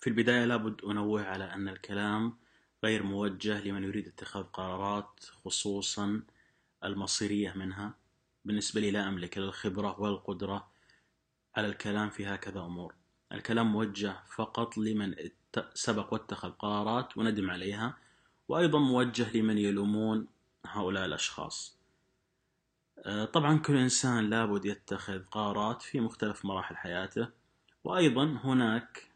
في البداية لابد أنوه على أن الكلام غير موجه لمن يريد اتخاذ قرارات خصوصا المصيرية منها. بالنسبة لي لا أملك الخبرة والقدرة على الكلام في هكذا أمور. الكلام موجه فقط لمن سبق واتخذ قرارات وندم عليها وأيضا موجه لمن يلومون هؤلاء الأشخاص. آه، طبعا كل إنسان لابد يتخذ قرارات في مختلف مراحل حياته وأيضا هناك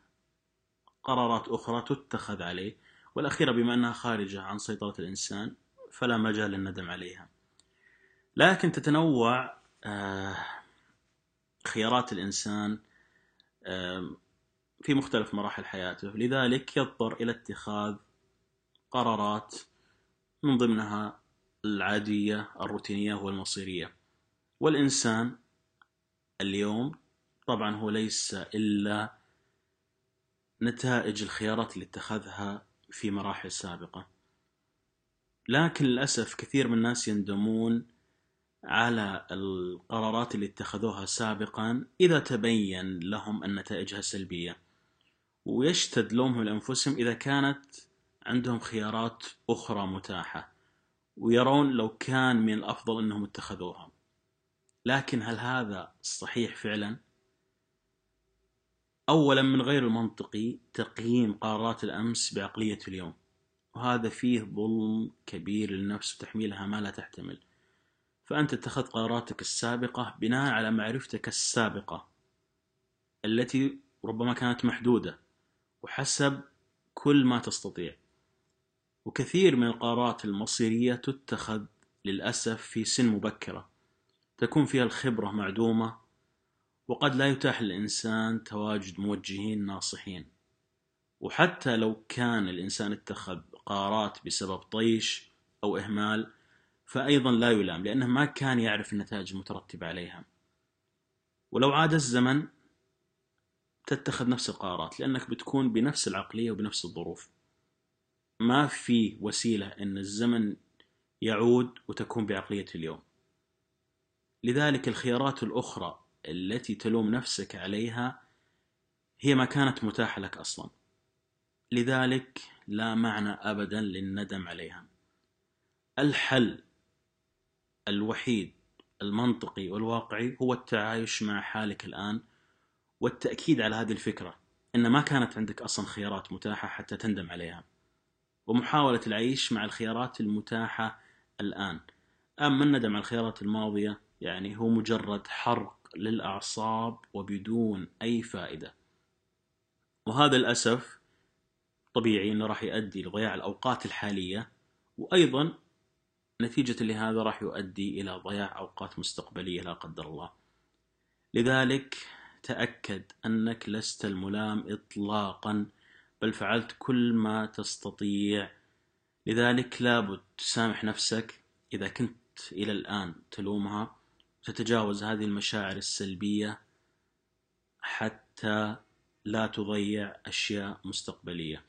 قرارات أخرى تتخذ عليه والأخيرة بما أنها خارجة عن سيطرة الإنسان فلا مجال للندم عليها. لكن تتنوع آه، خيارات الإنسان في مختلف مراحل حياته. لذلك يضطر إلى اتخاذ قرارات من ضمنها العادية الروتينية والمصيرية. والإنسان اليوم طبعا هو ليس إلا نتائج الخيارات اللي اتخذها في مراحل سابقة. لكن للأسف كثير من الناس يندمون على القرارات اللي اتخذوها سابقا إذا تبين لهم أن نتائجها سلبية. ويشتد لومهم لأنفسهم إذا كانت عندهم خيارات أخرى متاحة ويرون لو كان من الأفضل أنهم اتخذوها. لكن هل هذا صحيح فعلا؟ أولا من غير المنطقي تقييم قرارات الأمس بعقلية اليوم. وهذا فيه ظلم كبير للنفس وتحميلها ما لا تحتمل. فأنت اتخذت قراراتك السابقة بناء على معرفتك السابقة التي ربما كانت محدودة وحسب كل ما تستطيع. وكثير من القرارات المصيرية تتخذ للأسف في سن مبكرة. تكون فيها الخبرة معدومة وقد لا يتاح للإنسان تواجد موجهين ناصحين. وحتى لو كان الإنسان اتخذ قرارات بسبب طيش أو إهمال فأيضا لا يلام لأنه ما كان يعرف النتائج المترتبة عليها. ولو عاد الزمن تتخذ نفس القرارات لأنك بتكون بنفس العقلية وبنفس الظروف. ما في وسيلة أن الزمن يعود وتكون بعقلية اليوم. لذلك الخيارات الأخرى التي تلوم نفسك عليها هي ما كانت متاحة لك أصلا. لذلك لا معنى أبدا للندم عليها. الحل الوحيد المنطقي والواقعي هو التعايش مع حالك الآن والتأكيد على هذه الفكرة أن ما كانت عندك أصلا خيارات متاحة حتى تندم عليها. ومحاولة العيش مع الخيارات المتاحة الآن. أما الندم على الخيارات الماضية؟ يعني هو مجرد حرق للأعصاب وبدون أي فائدة. وهذا للأسف طبيعي أنه راح يؤدي لضياع الأوقات الحالية وأيضا نتيجة لهذا راح يؤدي إلى ضياع أوقات مستقبلية لا قدر الله. لذلك تأكد أنك لست الملام إطلاقا بل فعلت كل ما تستطيع. لذلك لابد تسامح نفسك إذا كنت إلى الآن تلومها. وتتجاوز هذه المشاعر السلبية حتى لا تضيع أشياء مستقبلية.